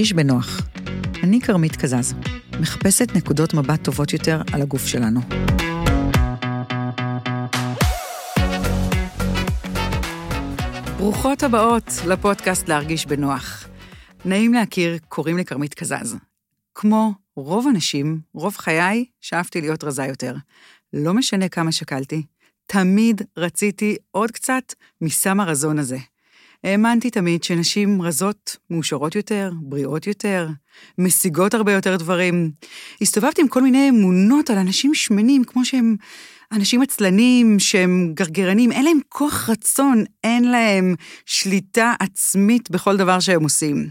להרגיש בנוח. אני כרמית קזז, מחפשת נקודות מבט טובות יותר על הגוף שלנו. ברוכות הבאות לפודקאסט להרגיש בנוח. נעים להכיר, קוראים לי כרמית קזז. כמו רוב הנשים, רוב חיי, שאפתי להיות רזה יותר. לא משנה כמה שקלתי, תמיד רציתי עוד קצת מסם הרזון הזה. האמנתי תמיד שנשים רזות מאושרות יותר, בריאות יותר, משיגות הרבה יותר דברים. הסתובבתי עם כל מיני אמונות על אנשים שמנים, כמו שהם אנשים עצלנים, שהם גרגרנים, אין להם כוח רצון, אין להם שליטה עצמית בכל דבר שהם עושים.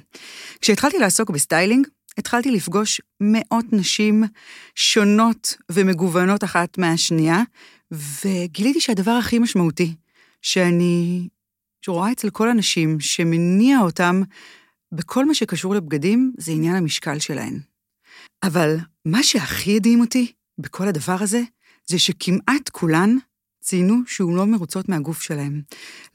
כשהתחלתי לעסוק בסטיילינג, התחלתי לפגוש מאות נשים שונות ומגוונות אחת מהשנייה, וגיליתי שהדבר הכי משמעותי שאני שרואה אצל כל הנשים שמניע אותם בכל מה שקשור לבגדים, זה עניין המשקל שלהן. אבל מה שהכי הדהים אותי בכל הדבר הזה, זה שכמעט כולן ציינו שהוא לא מרוצות מהגוף שלהם.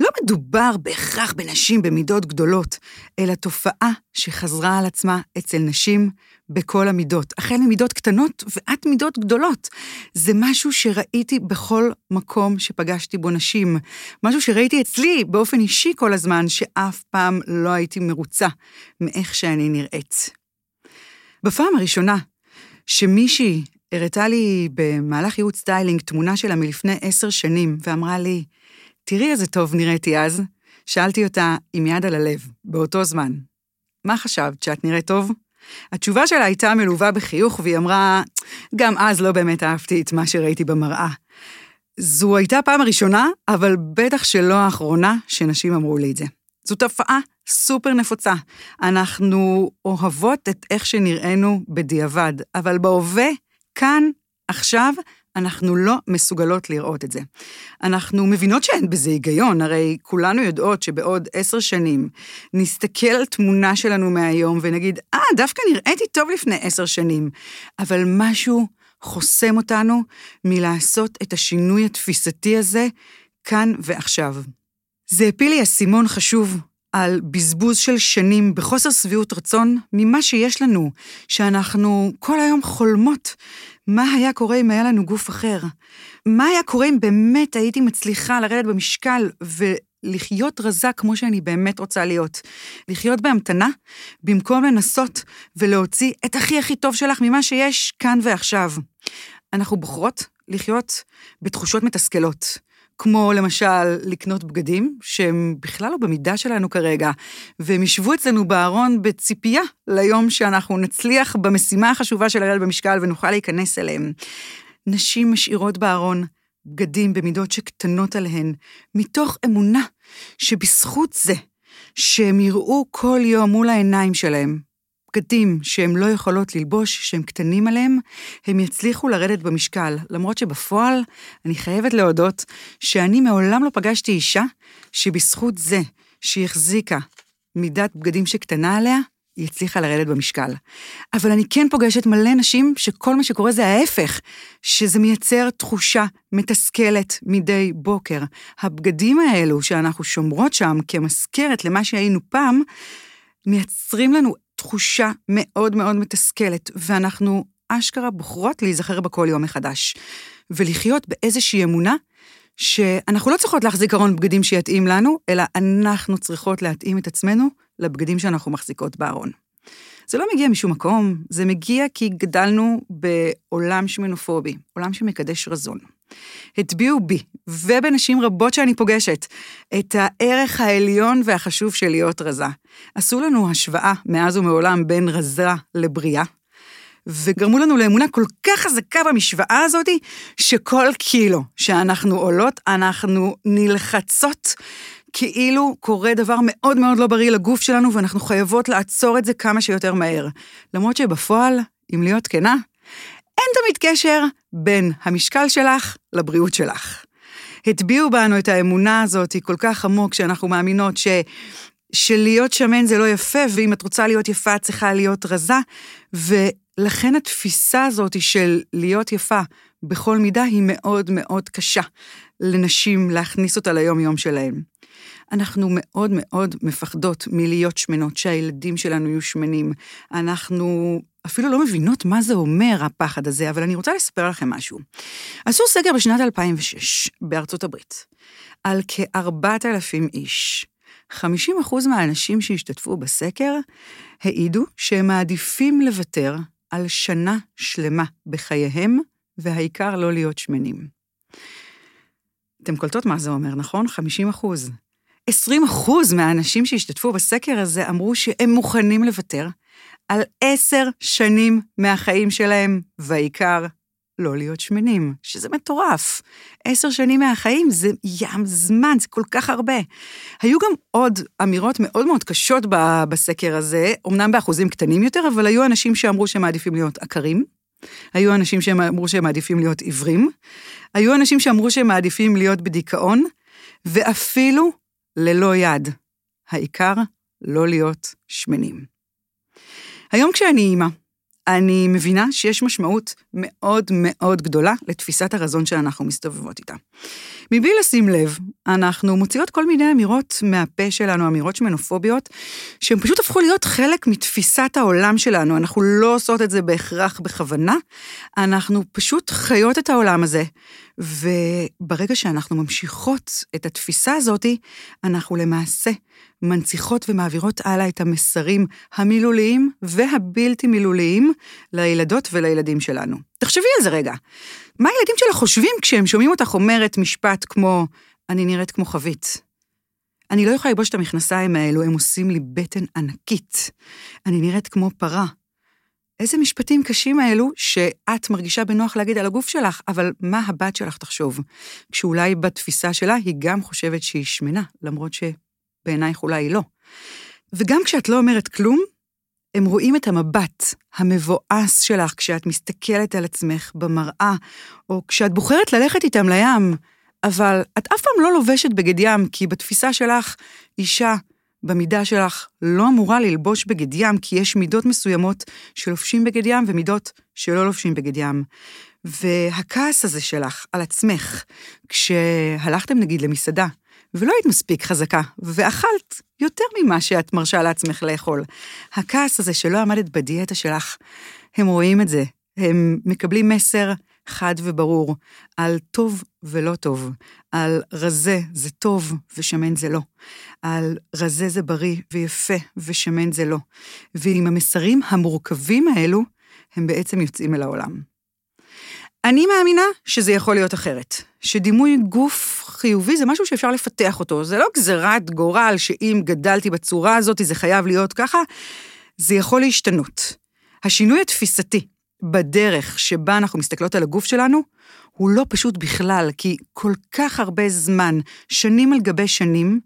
לא מדובר בהכרח בנשים במידות גדולות, אלא תופעה שחזרה על עצמה אצל נשים בכל המידות, החל ממידות קטנות ועד מידות גדולות. זה משהו שראיתי בכל מקום שפגשתי בו נשים, משהו שראיתי אצלי באופן אישי כל הזמן, שאף פעם לא הייתי מרוצה מאיך שאני נראית. בפעם הראשונה שמישהי הראתה לי במהלך ייעוץ סטיילינג תמונה שלה מלפני עשר שנים, ואמרה לי, תראי איזה טוב נראיתי אז. שאלתי אותה עם יד על הלב, באותו זמן, מה חשבת, שאת נראית טוב? התשובה שלה הייתה מלווה בחיוך, והיא אמרה, גם אז לא באמת אהבתי את מה שראיתי במראה. זו הייתה הפעם הראשונה, אבל בטח שלא האחרונה שנשים אמרו לי את זה. זו תופעה סופר נפוצה. אנחנו אוהבות את איך שנראינו בדיעבד, אבל בהווה כאן, עכשיו, אנחנו לא מסוגלות לראות את זה. אנחנו מבינות שאין בזה היגיון, הרי כולנו יודעות שבעוד עשר שנים נסתכל על תמונה שלנו מהיום ונגיד, אה, ah, דווקא נראיתי טוב לפני עשר שנים, אבל משהו חוסם אותנו מלעשות את השינוי התפיסתי הזה כאן ועכשיו. זה הפיל לי אסימון חשוב על בזבוז של שנים בחוסר שביעות רצון ממה שיש לנו, שאנחנו כל היום חולמות מה היה קורה אם היה לנו גוף אחר. מה היה קורה אם באמת הייתי מצליחה לרדת במשקל ולחיות רזה כמו שאני באמת רוצה להיות. לחיות בהמתנה, במקום לנסות ולהוציא את הכי הכי טוב שלך ממה שיש כאן ועכשיו. אנחנו בוחרות לחיות בתחושות מתסכלות. כמו למשל לקנות בגדים שהם בכלל לא במידה שלנו כרגע, והם ישבו אצלנו בארון בציפייה ליום שאנחנו נצליח במשימה החשובה של לרדת במשקל ונוכל להיכנס אליהם. נשים משאירות בארון בגדים במידות שקטנות עליהן, מתוך אמונה שבזכות זה שהם יראו כל יום מול העיניים שלהם בגדים שהן לא יכולות ללבוש, שהם קטנים עליהם, הם יצליחו לרדת במשקל. למרות שבפועל, אני חייבת להודות שאני מעולם לא פגשתי אישה שבזכות זה שהיא החזיקה מידת בגדים שקטנה עליה, היא הצליחה לרדת במשקל. אבל אני כן פוגשת מלא נשים שכל מה שקורה זה ההפך, שזה מייצר תחושה מתסכלת מדי בוקר. הבגדים האלו שאנחנו שומרות שם כמזכרת למה שהיינו פעם, מייצרים לנו תחושה מאוד מאוד מתסכלת, ואנחנו אשכרה בוחרות להיזכר בכל יום מחדש, ולחיות באיזושהי אמונה שאנחנו לא צריכות להחזיק ארון בגדים שיתאים לנו, אלא אנחנו צריכות להתאים את עצמנו לבגדים שאנחנו מחזיקות בארון. זה לא מגיע משום מקום, זה מגיע כי גדלנו בעולם שמנופובי, עולם שמקדש רזון. הטביעו בי, ובנשים רבות שאני פוגשת, את הערך העליון והחשוב של להיות רזה. עשו לנו השוואה מאז ומעולם בין רזה לבריאה, וגרמו לנו לאמונה כל כך חזקה במשוואה הזאת, שכל קילו שאנחנו עולות, אנחנו נלחצות כאילו קורה דבר מאוד מאוד לא בריא לגוף שלנו, ואנחנו חייבות לעצור את זה כמה שיותר מהר. למרות שבפועל, אם להיות כנה, אין תמיד קשר בין המשקל שלך לבריאות שלך. הטביעו בנו את האמונה הזאת כל כך עמוק, שאנחנו מאמינות ש... שלהיות שמן זה לא יפה, ואם את רוצה להיות יפה, את צריכה להיות רזה, ולכן התפיסה הזאת של להיות יפה בכל מידה היא מאוד מאוד קשה לנשים להכניס אותה ליום-יום שלהן. אנחנו מאוד מאוד מפחדות מלהיות שמנות, שהילדים שלנו יהיו שמנים. אנחנו אפילו לא מבינות מה זה אומר, הפחד הזה, אבל אני רוצה לספר לכם משהו. עשו סגר בשנת 2006 בארצות הברית על כ-4,000 איש. 50 מהאנשים שהשתתפו בסקר העידו שהם מעדיפים לוותר על שנה שלמה בחייהם, והעיקר לא להיות שמנים. אתם קולטות מה זה אומר, נכון? 50 אחוז. 20 אחוז מהאנשים שהשתתפו בסקר הזה אמרו שהם מוכנים לוותר על עשר שנים מהחיים שלהם, והעיקר, לא להיות שמנים, שזה מטורף. עשר שנים מהחיים זה ים זמן, זה כל כך הרבה. היו גם עוד אמירות מאוד מאוד קשות בסקר הזה, אמנם באחוזים קטנים יותר, אבל היו אנשים שאמרו שהם מעדיפים להיות עקרים, היו אנשים שאמרו שהם מעדיפים להיות עיוורים, היו אנשים שאמרו שהם מעדיפים להיות בדיכאון, ואפילו ללא יד. העיקר, לא להיות שמנים. היום כשאני אימא, אני מבינה שיש משמעות מאוד מאוד גדולה לתפיסת הרזון שאנחנו מסתובבות איתה. מבלי לשים לב, אנחנו מוציאות כל מיני אמירות מהפה שלנו, אמירות שמנופוביות, שהן פשוט הפכו להיות חלק מתפיסת העולם שלנו. אנחנו לא עושות את זה בהכרח בכוונה, אנחנו פשוט חיות את העולם הזה, וברגע שאנחנו ממשיכות את התפיסה הזאת, אנחנו למעשה מנציחות ומעבירות הלאה את המסרים המילוליים והבלתי מילוליים לילדות ולילדים שלנו. תחשבי על זה רגע. מה הילדים שלך חושבים כשהם שומעים אותך אומרת משפט כמו, אני נראית כמו חבית? אני לא יכולה ללבוש את המכנסיים האלו, הם עושים לי בטן ענקית. אני נראית כמו פרה. איזה משפטים קשים האלו שאת מרגישה בנוח להגיד על הגוף שלך, אבל מה הבת שלך תחשוב? כשאולי בתפיסה שלה היא גם חושבת שהיא שמנה, למרות שבעינייך אולי לא. וגם כשאת לא אומרת כלום, הם רואים את המבט המבואס שלך כשאת מסתכלת על עצמך במראה, או כשאת בוחרת ללכת איתם לים, אבל את אף פעם לא לובשת בגד ים, כי בתפיסה שלך, אישה במידה שלך לא אמורה ללבוש בגד ים, כי יש מידות מסוימות שלובשים בגד ים ומידות שלא לובשים בגד ים. והכעס הזה שלך על עצמך, כשהלכתם נגיד למסעדה, ולא היית מספיק חזקה, ואכלת יותר ממה שאת מרשה לעצמך לאכול. הכעס הזה שלא עמדת בדיאטה שלך, הם רואים את זה, הם מקבלים מסר חד וברור על טוב ולא טוב, על רזה זה טוב ושמן זה לא, על רזה זה בריא ויפה ושמן זה לא. ועם המסרים המורכבים האלו, הם בעצם יוצאים אל העולם. אני מאמינה שזה יכול להיות אחרת, שדימוי גוף חיובי זה משהו שאפשר לפתח אותו, זה לא גזירת גורל שאם גדלתי בצורה הזאת זה חייב להיות ככה, זה יכול להשתנות. השינוי התפיסתי בדרך שבה אנחנו מסתכלות על הגוף שלנו, הוא לא פשוט בכלל, כי כל כך הרבה זמן, שנים על גבי שנים,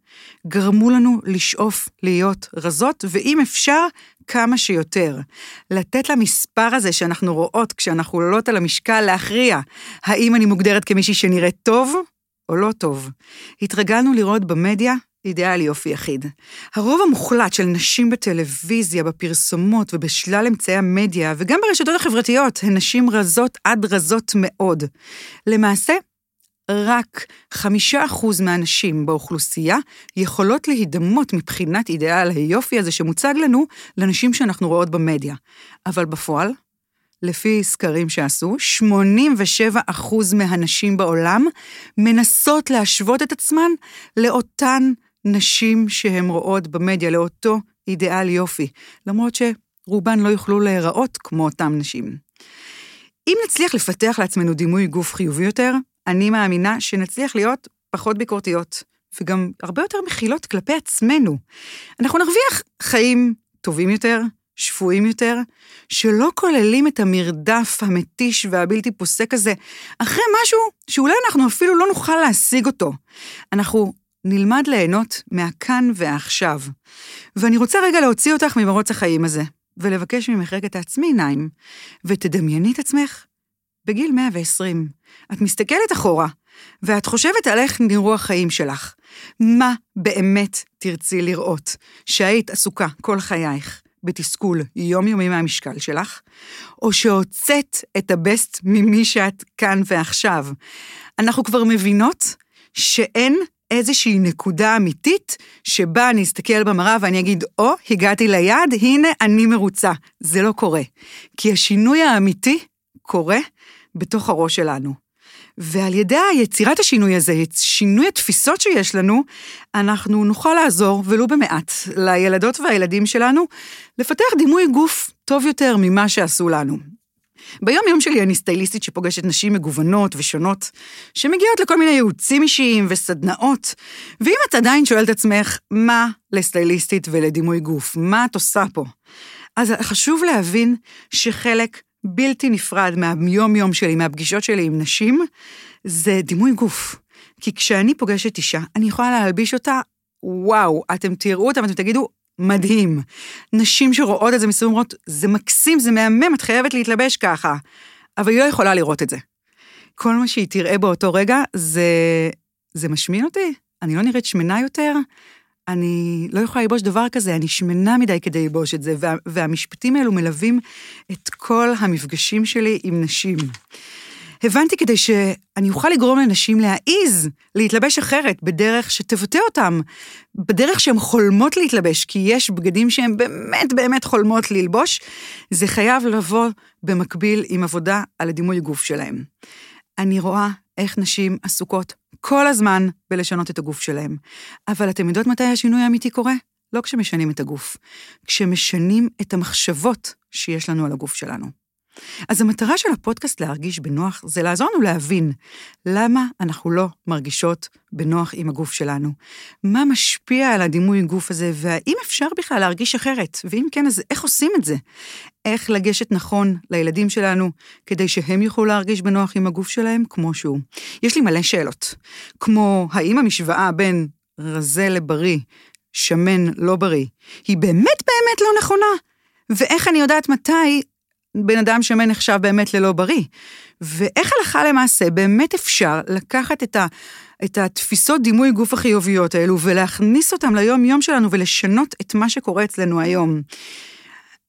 גרמו לנו לשאוף להיות רזות, ואם אפשר, כמה שיותר. לתת למספר הזה שאנחנו רואות כשאנחנו עולות על המשקל להכריע, האם אני מוגדרת כמישהי שנראית טוב או לא טוב. התרגלנו לראות במדיה אידיאל יופי יחיד. הרוב המוחלט של נשים בטלוויזיה, בפרסומות ובשלל אמצעי המדיה, וגם ברשתות החברתיות, הן נשים רזות עד רזות מאוד. למעשה, רק חמישה אחוז מהנשים באוכלוסייה יכולות להידמות מבחינת אידיאל היופי הזה שמוצג לנו לנשים שאנחנו רואות במדיה. אבל בפועל, לפי סקרים שעשו, 87 אחוז מהנשים בעולם מנסות להשוות את עצמן לאותן נשים שהן רואות במדיה, לאותו אידיאל יופי, למרות שרובן לא יוכלו להיראות כמו אותן נשים. אם נצליח לפתח לעצמנו דימוי גוף חיובי יותר, אני מאמינה שנצליח להיות פחות ביקורתיות, וגם הרבה יותר מכילות כלפי עצמנו. אנחנו נרוויח חיים טובים יותר, שפויים יותר, שלא כוללים את המרדף המתיש והבלתי פוסק הזה, אחרי משהו שאולי אנחנו אפילו לא נוכל להשיג אותו. אנחנו נלמד ליהנות מהכאן והעכשיו. ואני רוצה רגע להוציא אותך ממרוץ החיים הזה, ולבקש ממך רגע תעצמי עיניים, ותדמייני את עצמך בגיל 120. את מסתכלת אחורה, ואת חושבת על איך נראו החיים שלך. מה באמת תרצי לראות? שהיית עסוקה כל חייך בתסכול יומיומי מהמשקל שלך, או שהוצאת את הבסט ממי שאת כאן ועכשיו. אנחנו כבר מבינות שאין איזושהי נקודה אמיתית שבה אני אסתכל במראה ואני אגיד, או, oh, הגעתי ליעד, הנה אני מרוצה. זה לא קורה. כי השינוי האמיתי קורה בתוך הראש שלנו. ועל ידי יצירת השינוי הזה, שינוי התפיסות שיש לנו, אנחנו נוכל לעזור, ולו במעט, לילדות והילדים שלנו, לפתח דימוי גוף טוב יותר ממה שעשו לנו. ביום-יום שלי אני סטייליסטית שפוגשת נשים מגוונות ושונות, שמגיעות לכל מיני ייעוצים אישיים וסדנאות, ואם את עדיין שואלת עצמך, מה לסטייליסטית ולדימוי גוף? מה את עושה פה? אז חשוב להבין שחלק בלתי נפרד מהיום-יום שלי, מהפגישות שלי עם נשים, זה דימוי גוף. כי כשאני פוגשת אישה, אני יכולה להלביש אותה, וואו, אתם תראו אותה ואתם תגידו, מדהים. נשים שרואות את זה מסביב אומרות, זה מקסים, זה מהמם, את חייבת להתלבש ככה. אבל היא לא יכולה לראות את זה. כל מה שהיא תראה באותו רגע, זה, זה משמין אותי? אני לא נראית שמנה יותר? אני לא יכולה ללבוש דבר כזה, אני שמנה מדי כדי ללבוש את זה, וה, והמשפטים האלו מלווים את כל המפגשים שלי עם נשים. הבנתי כדי שאני אוכל לגרום לנשים להעיז להתלבש אחרת, בדרך שתבטא אותם, בדרך שהן חולמות להתלבש, כי יש בגדים שהן באמת באמת חולמות ללבוש, זה חייב לבוא במקביל עם עבודה על הדימוי גוף שלהם. אני רואה איך נשים עסוקות כל הזמן בלשנות את הגוף שלהם. אבל אתם יודעות מתי השינוי האמיתי קורה? לא כשמשנים את הגוף, כשמשנים את המחשבות שיש לנו על הגוף שלנו. אז המטרה של הפודקאסט להרגיש בנוח זה לעזור לנו להבין למה אנחנו לא מרגישות בנוח עם הגוף שלנו. מה משפיע על הדימוי גוף הזה, והאם אפשר בכלל להרגיש אחרת, ואם כן, אז איך עושים את זה? איך לגשת נכון לילדים שלנו, כדי שהם יוכלו להרגיש בנוח עם הגוף שלהם כמו שהוא. יש לי מלא שאלות, כמו האם המשוואה בין רזה לבריא, שמן לא בריא, היא באמת באמת לא נכונה? ואיך אני יודעת מתי בן אדם שמן נחשב באמת ללא בריא. ואיך הלכה למעשה באמת אפשר לקחת את, ה, את התפיסות דימוי גוף החיוביות האלו ולהכניס אותם ליום-יום שלנו ולשנות את מה שקורה אצלנו היום.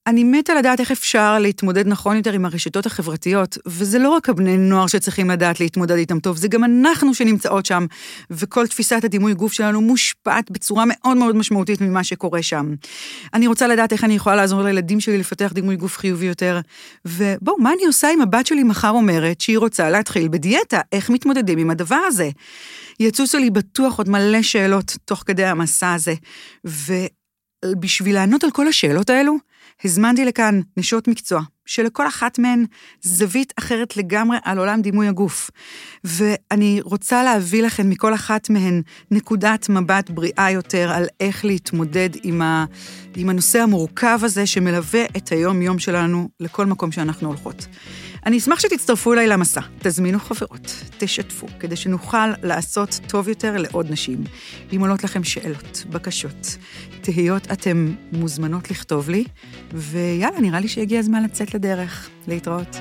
אני מתה לדעת איך אפשר להתמודד נכון יותר עם הרשתות החברתיות, וזה לא רק הבני נוער שצריכים לדעת להתמודד איתם טוב, זה גם אנחנו שנמצאות שם, וכל תפיסת הדימוי גוף שלנו מושפעת בצורה מאוד מאוד משמעותית ממה שקורה שם. אני רוצה לדעת איך אני יכולה לעזור לילדים שלי לפתח דימוי גוף חיובי יותר, ובואו, מה אני עושה אם הבת שלי מחר אומרת שהיא רוצה להתחיל בדיאטה, איך מתמודדים עם הדבר הזה? יצוצו לי בטוח עוד מלא שאלות תוך כדי המסע הזה, ובשביל לענות על כל השאלות האלו, הזמנתי לכאן נשות מקצוע, שלכל אחת מהן זווית אחרת לגמרי על עולם דימוי הגוף. ואני רוצה להביא לכם מכל אחת מהן נקודת מבט בריאה יותר על איך להתמודד עם, ה, עם הנושא המורכב הזה שמלווה את היום-יום שלנו לכל מקום שאנחנו הולכות. אני אשמח שתצטרפו אליי למסע, תזמינו חברות, תשתפו, כדי שנוכל לעשות טוב יותר לעוד נשים. אם עולות לכם שאלות, בקשות, תהיות, אתן מוזמנות לכתוב לי, ויאללה, נראה לי שהגיע הזמן לצאת לדרך. להתראות.